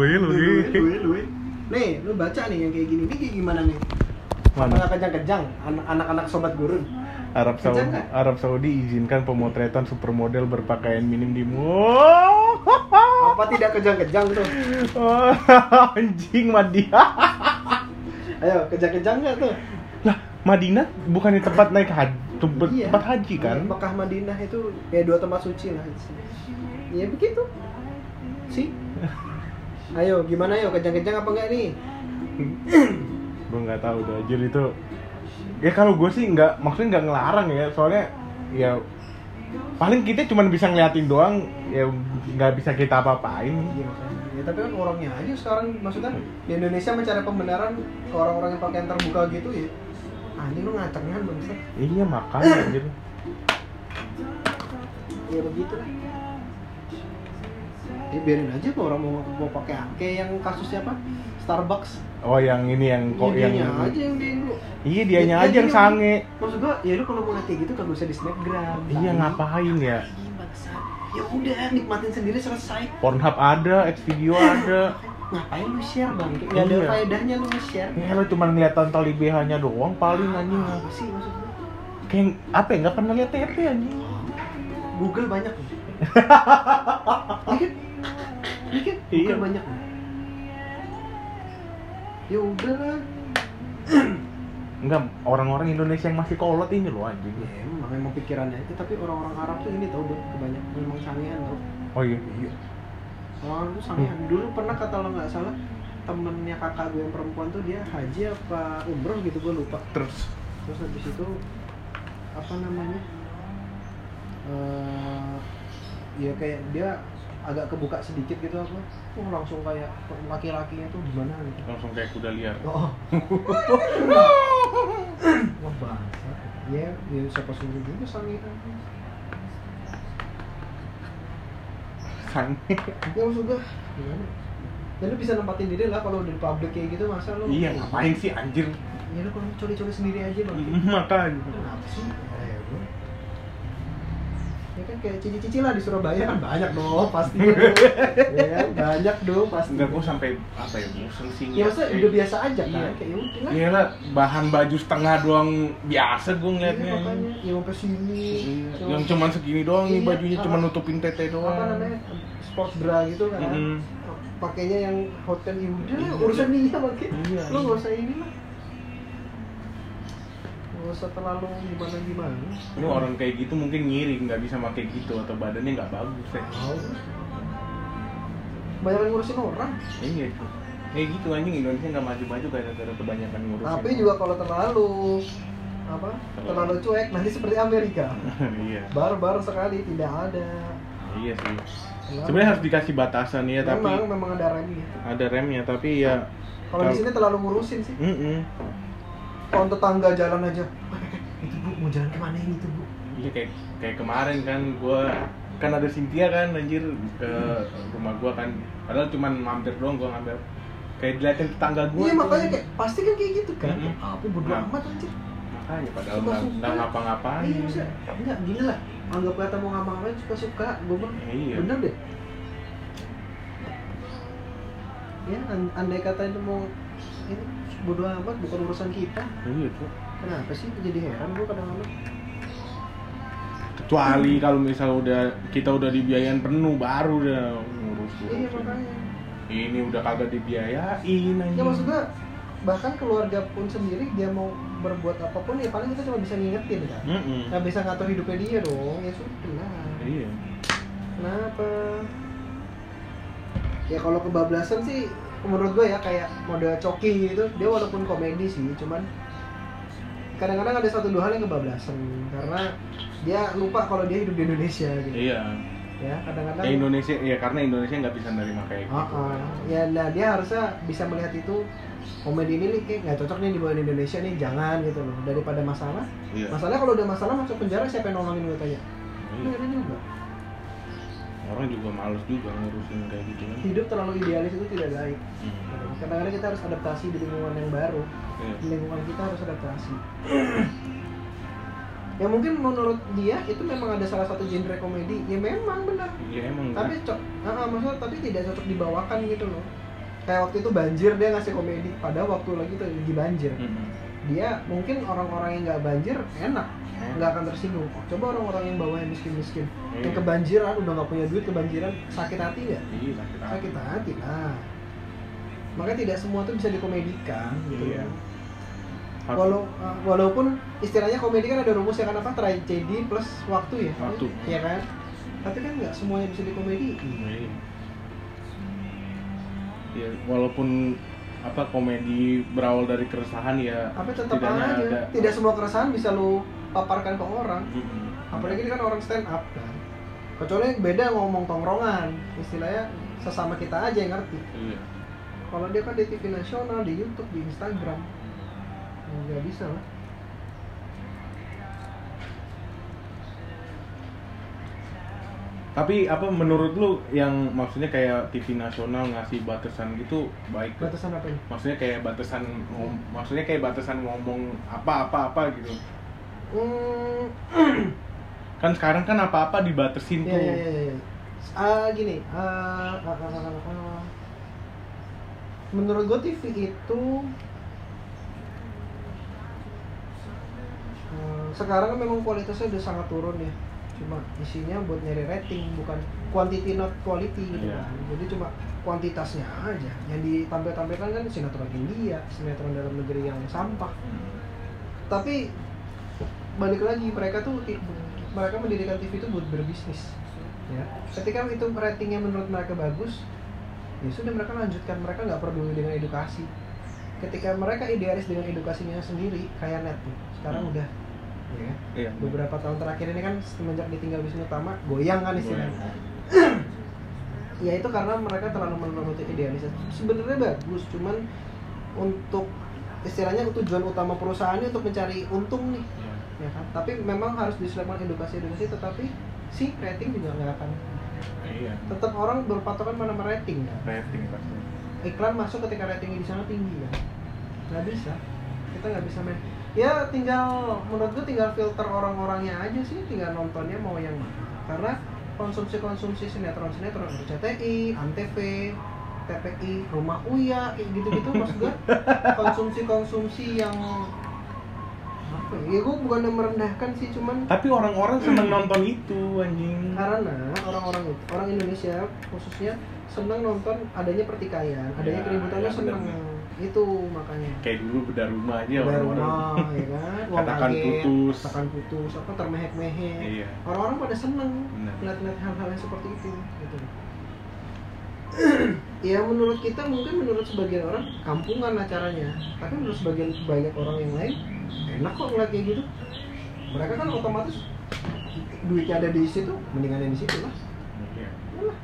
Wih, lu Lu, wih. lu, lu. Nih, lu baca nih yang kayak gini. Ini kayak gimana nih? Mana? Malah kejang-kejang An- anak-anak sobat gurun. Arab Saudi? Arab Saudi izinkan pemotretan supermodel berpakaian minim di mall. Apa tidak kejang-kejang tuh? Oh, anjing Madinah. Ayo, kejang-kejang nggak tuh? Lah, Madinah bukannya tempat naik haji, tempat, Iya. tempat haji kan? Mekah Madinah itu ya dua tempat suci lah. Ya begitu. Sih. Ayo, gimana yo? Kejang-kejang apa enggak nih? gue nggak tahu deh anjir itu ya kalau gue sih nggak maksudnya nggak ngelarang ya soalnya ya paling kita cuma bisa ngeliatin doang ya nggak bisa kita apa-apain Iya, makanya. Ya, tapi kan orangnya aja sekarang maksudnya di Indonesia mencari pembenaran ke orang-orang yang pakaian terbuka gitu ya. Anjing lu ngacengan bangsa. iya makanya anjir Ya begitu lah. Ya biarin aja kok orang mau mau pakai kayak yang kasusnya apa? Starbucks. oh yang ini yang kok Iya, yang aja yang di iya dianya Ya, aja yang iya. sange Maksud gua, ya lu kalau mau lihat kayak gitu kagak usah di snapgram. iya ngapain ya. Ya udah nikmatin sendiri selesai. Pornhub ada, Xvideo ada Ngapain lu share bang? Gak ada Iya. faedahnya lu nge-share. ya lo cuma ngeliat tantol IBH nya doang paling anjing Apa sih maksud gua? kayak apa ya nggak pernah lihat TP anjing Google banyak. Iya kan? Iya kan? Iya. Banyak. Ya udah lah. Enggak, orang-orang Indonesia yang masih kolot ini loh anjing Ya emang, emang pikirannya itu tapi orang-orang Arab tuh ini tau Bud, kebanyakan memang sangean tau. oh iya Orang tuh sangean. Dulu pernah kata lo nggak salah temennya kakak gue yang perempuan tuh dia haji apa umroh gitu gue lupa. terus Terus habis itu apa namanya? eh ya kayak dia agak kebuka sedikit gitu apa? Oh langsung kayak laki-lakinya tuh gimana gitu. langsung kayak kuda liar Oh. Wah bangsa. Ya, ya siapa suruh juga sangitan. sange Ya maksud gua gimana? Ya lu bisa nempatin diri lah kalau di publik kayak gitu masa lu iya ngapain sih anjir Ya lu kalau coli-coli sendiri aja bang makanya Kenapa sih? Kan kayak cici-cici lah di Surabaya kan banyak dong pasti Ya kan banyak dong pasti enggak gua sampai apa ya bosen sih Ya masa ngeliat udah biasa aja kan? Iya. Kayak ya udah lah Iya lah, bahan baju setengah doang biasa gua ngeliatnya. Iya, makanya ya sampai sini Iya, Cuma- Yang cuman segini doang nih Iya, bajunya apa- cuma nutupin tete doang. apa namanya sports bra gitu kan Mm-mm. pakainya yang hotel ya udah Iya. urusan dia pakai Iya, lu iya. nggak usah ini lah nggak usah terlalu gimana gimana Ini orang kayak gitu mungkin ngiri nggak bisa pakai gitu atau badannya nggak bagus ya. tahu banyak yang ngurusin orang Iya. Kayak gitu anjing Indonesia nggak maju-maju gara-gara kebanyakan ngurusin. tapi juga kalau terlalu apa terlalu cuek nanti seperti Amerika iya. barbar sekali tidak ada Iya sih. Sebenarnya harus dikasih batasan ya, tapi memang memang ada remnya ada remnya tapi ya kalau di sini terlalu ngurusin sih Mm-mm. Kalau tetangga jalan aja. Itu bu mau jalan ke mana ini tuh bu? Iya kayak kayak kemarin kan gua kan ada Cynthia kan anjir ke rumah gua kan. Padahal cuman mampir doang gua ngambil kayak diliatin tetangga gua iya makanya kayak pasti kan kayak gitu kan. Mm-mm. apa bodo Nah. amat anjir. Makanya padahal nggak ngapa-ngapain. Iya maksudnya enggak gini lah anggap kata mau ngapa-ngapain suka-suka gue bilang Ya, iya. Bener deh. Ya an- andai kata itu mau ini bodo amat bukan urusan kita. Iya tuh kenapa sih jadi heran gue kadang-kadang? Kecuali kalau misal udah kita udah dibiayain penuh baru udah ngurus iya makanya. Ini udah kagak dibiayain ya anjing. maksud gue bahkan keluarga pun sendiri dia mau berbuat apa pun ya paling kita cuma bisa ngingetin kan? Mm-mm. nggak bisa ngatur hidupnya dia dong. Ya sudah. Iya. Kenapa? Ya kalau kebablasan sih menurut gue ya kayak model coki gitu dia walaupun komedi sih cuman kadang-kadang ada satu dua hal yang kebablasan karena dia lupa kalau dia hidup di Indonesia gitu. Iya. Ya kadang-kadang ya Indonesia ya karena Indonesia nggak bisa nerima kayak gitu. Ah, ah. ya nah dia harusnya bisa melihat itu komedi ini nih kayak nggak cocok nih dibawa di Indonesia nih jangan gitu loh. Daripada masalah iya. masalahnya kalau udah masalah masuk penjara siapa yang nolongin gue tanya Iya. juga orang juga males juga ngurusin kayak gitu kan. Hidup terlalu idealis itu tidak baik. Hmm. kadang-kadang kita harus adaptasi di lingkungan yang baru. Di lingkungan kita harus adaptasi. Ya mungkin menurut dia itu memang ada salah satu genre komedi. Ya memang benar. Iya emang tapi cok ah, ah, maksudnya tapi tidak cocok dibawakan gitu loh. Kayak waktu itu banjir dia ngasih komedi. Padahal waktu lagi tuh lagi banjir. Mm-mm. Dia mungkin orang-orang yang nggak banjir enak Hmm. nggak akan tersinggung coba orang-orang yang bawahnya miskin-miskin yang Iya. kebanjiran udah nggak punya duit kebanjiran sakit hati nggak Iya, sakit hati. sakit hati lah makanya tidak semua tuh bisa dikomedikan gitu Iya. ya. Walau, uh, walaupun istilahnya komedi kan ada rumus ya kan apa tragedi plus waktu ya Waktu. Iya kan tapi kan nggak semuanya bisa dikomedi Iya. Ya, walaupun apa komedi berawal dari keresahan ya tapi tetap aja. ada. Tidak semua keresahan bisa lu paparkan ke orang. Mm-mm. apalagi ini kan orang stand up kan. Kecuali beda ngomong tongkrongan. Istilahnya sesama kita aja yang ngerti. Iya. kalau dia kan di TV nasional di YouTube di Instagram. Nggak bisa lah Tapi apa menurut lu yang maksudnya kayak TV nasional ngasih batasan gitu baik batasan apa ini Maksudnya kayak batasan ngom, maksudnya kayak batasan ngomong apa-apa apa gitu. hmm, Kan sekarang kan apa-apa dibatesin ya tuh. ya ya, ya. Ah, gini ah, ah, ah, ah, ah. menurut gue TV itu eh, sekarang kan memang kualitasnya udah sangat turun ya cuma isinya buat nyari rating bukan quantity not quality gitu Iya. kan. jadi cuma kuantitasnya aja yang ditampil-tampilkan kan sinetron India sinetron dalam negeri yang sampah Hmm. tapi balik lagi mereka tuh mereka mendirikan TV itu buat berbisnis ya ketika itu ratingnya menurut mereka bagus ya sudah mereka lanjutkan mereka nggak peduli dengan edukasi ketika mereka idealis dengan edukasinya sendiri kayak net tuh sekarang Hmm. udah ya kan? Iya. beberapa tahun terakhir ini kan semenjak ditinggal Wisnu Tama goyang kan istilahnya ya itu karena mereka terlalu menuruti idealisasi sebenarnya bagus cuman untuk istilahnya tujuan utama perusahaannya untuk mencari untung nih Iya. ya kan tapi memang harus diselipkan edukasi edukasi tetapi si rating juga nggak akan Iya. tetap orang berpatokan pada rating kan Rating pasti. iklan masuk ketika ratingnya di sana tinggi kan nggak bisa kita nggak bisa main ya tinggal menurut gue tinggal filter orang-orangnya aja sih tinggal nontonnya mau yang mana karena konsumsi-konsumsi sinetron-sinetron RCTI, Antv, TPI, Rumah Uya kayak gitu-gitu maksud gue konsumsi-konsumsi yang apa ya, ya gue bukan merendahkan sih cuman Tapi orang-orang seneng nonton itu anjing. karena orang-orang itu orang Indonesia khususnya senang nonton adanya pertikaian adanya Ya, keributannya ya, senang benar. Itu makanya. Kayak dulu beda rumah aja Udah orang-orang. rumah ya kan? Uang Katakan kaget, putus. katakan putus apa termehek-mehek. Iya. orang-orang pada seneng ngeliat-ngeliat hal-hal yang seperti itu gitu. Ya menurut kita mungkin menurut sebagian orang kampungan acaranya. Tapi menurut sebagian banyak orang yang lain enak kok ngeliat kayak gitu. Mereka kan otomatis duitnya ada di situ mendingan yang di situ lah Iya. Yalah.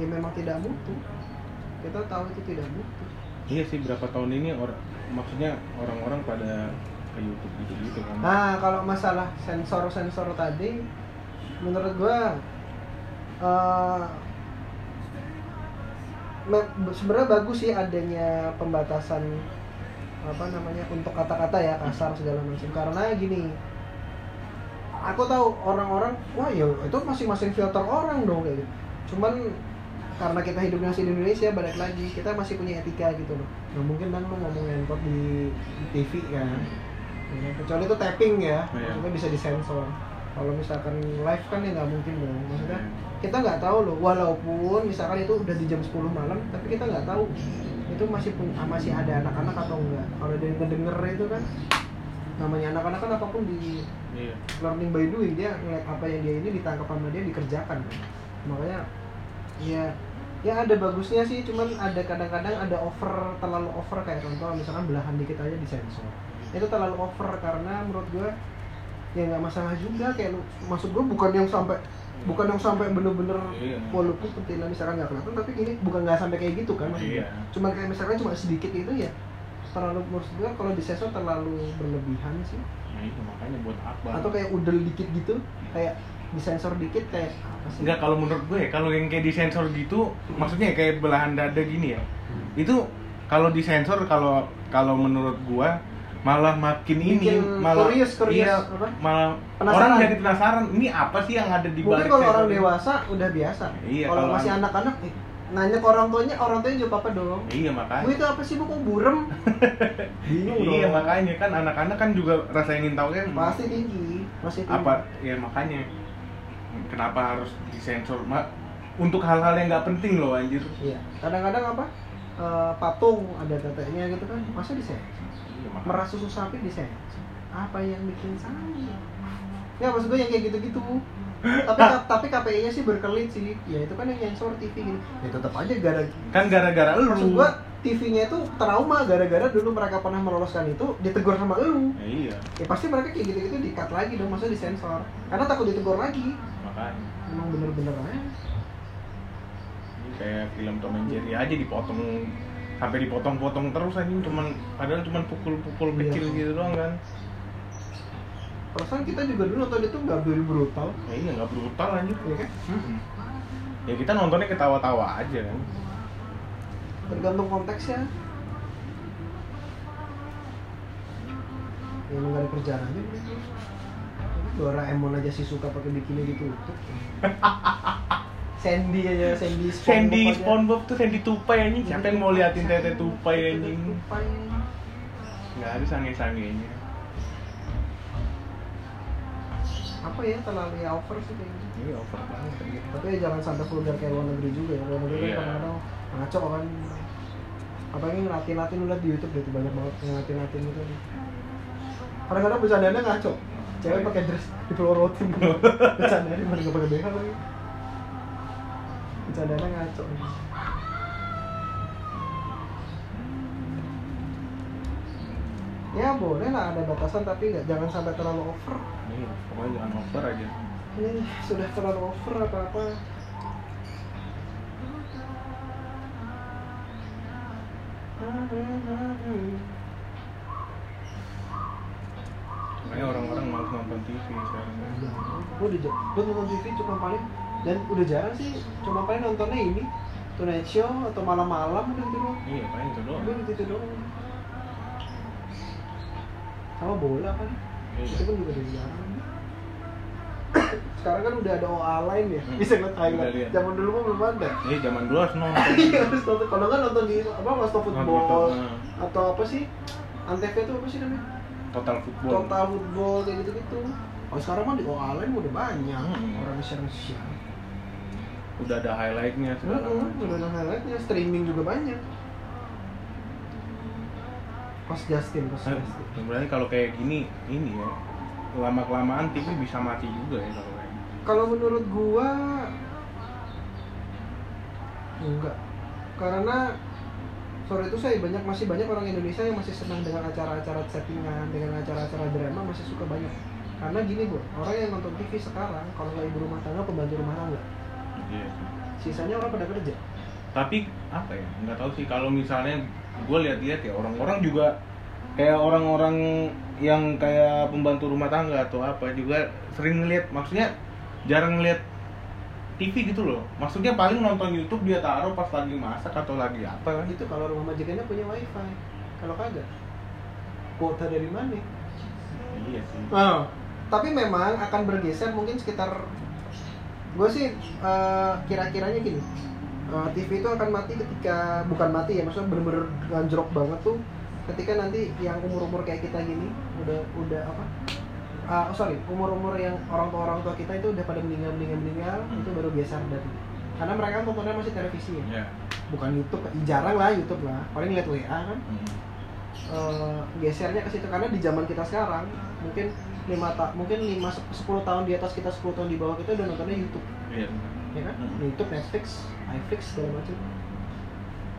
Ya memang tidak mutu. Kita tahu itu tidak mutu. Iya sih berapa tahun ini orang maksudnya orang-orang pada ke YouTube gitu-gitu kan. nah kalau masalah sensor sensor tadi menurut gua me- sebenarnya bagus sih adanya pembatasan apa namanya untuk kata-kata ya kasar segala macam. Karena gini aku tahu orang-orang wah ya itu masing-masing filter orang dong kayak gitu. Cuman karena kita hidupnya masih di Indonesia balik lagi kita masih punya etika gitu loh. Nggak mungkin kan lo ngomong ngentot di, di TV kan? Ya, kecuali itu tapping ya Iya. maksudnya bisa disensor. Kalau misalkan live kan ya nggak mungkin dong maksudnya Iya. kita nggak tahu loh walaupun misalkan itu udah di jam 10 malam tapi kita nggak tahu itu masih pun ah, masih ada anak-anak atau enggak kalau dia ngedenger itu kan namanya anak-anak kan apa pun di Iya. learning by doing dia ngeliat apa yang dia ini ditangkap sama dia dikerjakan. Makanya ya ya ada bagusnya sih cuman ada kadang-kadang ada over terlalu over kayak contoh misalkan belahan dikit aja disensor itu terlalu over karena menurut gue ya nggak masalah juga kayak lu maksud gue bukan yang sampai bukan yang sampai bener-bener Iya. walaupun pentilnya misalkan nggak kelihatan tapi gini bukan nggak sampai kayak gitu kan maksudnya Iya. cuman kayak misalkan cuma sedikit itu ya terlalu menurut gue kalau disensor terlalu berlebihan sih Nah itu makanya buat apa? atau kayak udel dikit gitu kayak disensor dikit kayak apa sih Enggak kalau menurut gue ya, kalau yang kayak disensor gitu, maksudnya kayak belahan dada gini ya. Itu kalau disensor kalau kalau menurut gua malah makin ini Bikin malah curious, curious, iya, apa? malah Penasaran. orang jadi penasaran ini apa sih yang ada di mungkin kalau orang ini? dewasa udah biasa Iya, kalau kalau masih anak- anak-anak eh, nanya ke orang tuanya orang tuanya jawab apa dong iya Bu makanya itu apa sih bu kok burem? Bingung iya dong. makanya kan anak-anak kan juga rasa ingin tahu kan Pasti tinggi, masih tinggi. apa ya makanya kenapa harus disensor Ma, untuk hal-hal yang nggak penting loh anjir Iya. Kadang-kadang apa? eh, patung ada teteknya gitu kan, masa disensor? Iya. Merah susu sapi disensor. Apa yang bikin salah? Ya maksud gue yang kayak gitu-gitu. tapi tapi KPI-nya sih berkelit sih. Ya itu kan yang sensor TV gitu. Ya tetap aja gara kan gara-gara lu maksud gua TV-nya itu trauma gara-gara dulu mereka pernah meloloskan itu ditegur sama lu. ya, iya Ya pasti mereka kayak gitu-gitu di-cut lagi dong, masa disensor. Karena takut ditegur lagi. Makanya Emang bener-bener aja. Ini kayak film Tom and Jerry aja dipotong sampai dipotong-potong terus anjing cuman padahal cuman pukul-pukul Iya. kecil gitu doang kan Perasaan kita juga dulu nonton itu nggak beri brutal, ya iya nggak brutal anjing ya kan? ya kita nontonnya ketawa-tawa aja kan Tergantung konteksnya. Ya emang gak ada kerjaan aja. Doraemon aja sih suka pakai bikini ditutup. Sandy aja, Sandy Sandy aja. SpongeBob tuh Sandy tupai anjing siapa yang mau liatin tete tupai anjing Tupai. nggak ada sange-sangenya Apa ya terlalu ya over sih kayaknya. ini over banget. Tapi ya jangan sampai vulgar kayak luar negeri juga ya. Luar negeri Iya. kan kadang-kadang ngaco kan. Apalagi ngelatin-latin lu liat di YouTube deh tuh banyak banget ngelatin-latin gitu. Kadang-kadang bercandanya ngaco. Cewek pakai dress dipelorotin. bercandanya mana nggak pakai BH lagi. Bercandanya ngaco. Ya boleh lah ada batasan tapi nggak jangan sampai terlalu over. Iya, pokoknya jangan over aja Ini sudah terlalu over apa-apa. makanya orang-orang malas nonton TV sekarang. Gue udah gua nonton TV cuma paling dan udah jarang sih cuma paling nontonnya ini Tonight Show atau malam-malam udah gitu doang. Iya paling itu doang. Udah gitu doang. Sama bola kan Iya. itu pun juga udah jarang. Sekarang kan udah ada OA lain ya Hmm. bisa ngeliat highlight. Zaman dulu mah belum ada. Iya, zaman dulu harus nonton. Iya harus nonton. Kalau nggak nonton di apa Master Football nah. atau apa sih? Antv itu apa sih namanya total football Total Football kayak gitu gitu oh sekarang mah di OA lain udah banyak Hmm. orang share share udah ada highlightnya sekarang Heeh, udah ada highlightnya, streaming juga banyak. Pas Justin, pas Eh, Justin. sebenarnya kalau kayak gini ini ya lama kelamaan TV bisa mati juga ya kalau kayak Kalau menurut gua enggak. Karena sore itu saya banyak masih banyak orang Indonesia yang masih senang dengan acara-acara settingan, dengan acara-acara drama masih suka banyak. Karena gini bu, orang yang nonton TV sekarang kalau nggak ibu rumah tangga pembantu rumah tangga, iya sisanya orang pada kerja. tapi apa ya nggak tahu sih kalau misalnya gue lihat-lihat ya orang-orang juga kayak orang-orang yang kayak pembantu rumah tangga atau apa juga sering ngeliat maksudnya jarang ngeliat TV gitu loh. Maksudnya paling nonton YouTube dia taruh pas lagi masak atau lagi apa. Kan Itu kalau rumah majikannya punya wifi, kalau kagak, kuota dari mana? iya sih. Oh, tapi memang akan bergeser mungkin sekitar gue sih eh, kira-kiranya gini. Eh, TV itu akan mati ketika bukan mati ya maksudnya bener-bener ngajrok banget tuh. Ketika nanti yang umur-umur kayak kita gini udah udah apa Ah, oh, sorry umur-umur yang orang tua orang tua kita itu udah pada meninggal meninggal meninggal Hmm. itu baru geser dari karena mereka kan tontonnya masih televisi ya. Ya bukan YouTube jarang lah YouTube lah paling lihat WA kan. Hmm. eh, gesernya ke situ karena di zaman kita sekarang mungkin lima ta mungkin lima sepuluh tahun di atas kita 10 tahun di bawah kita udah nontonnya YouTube. Iya ya kan? Hmm. YouTube Netflix iFlix segala macam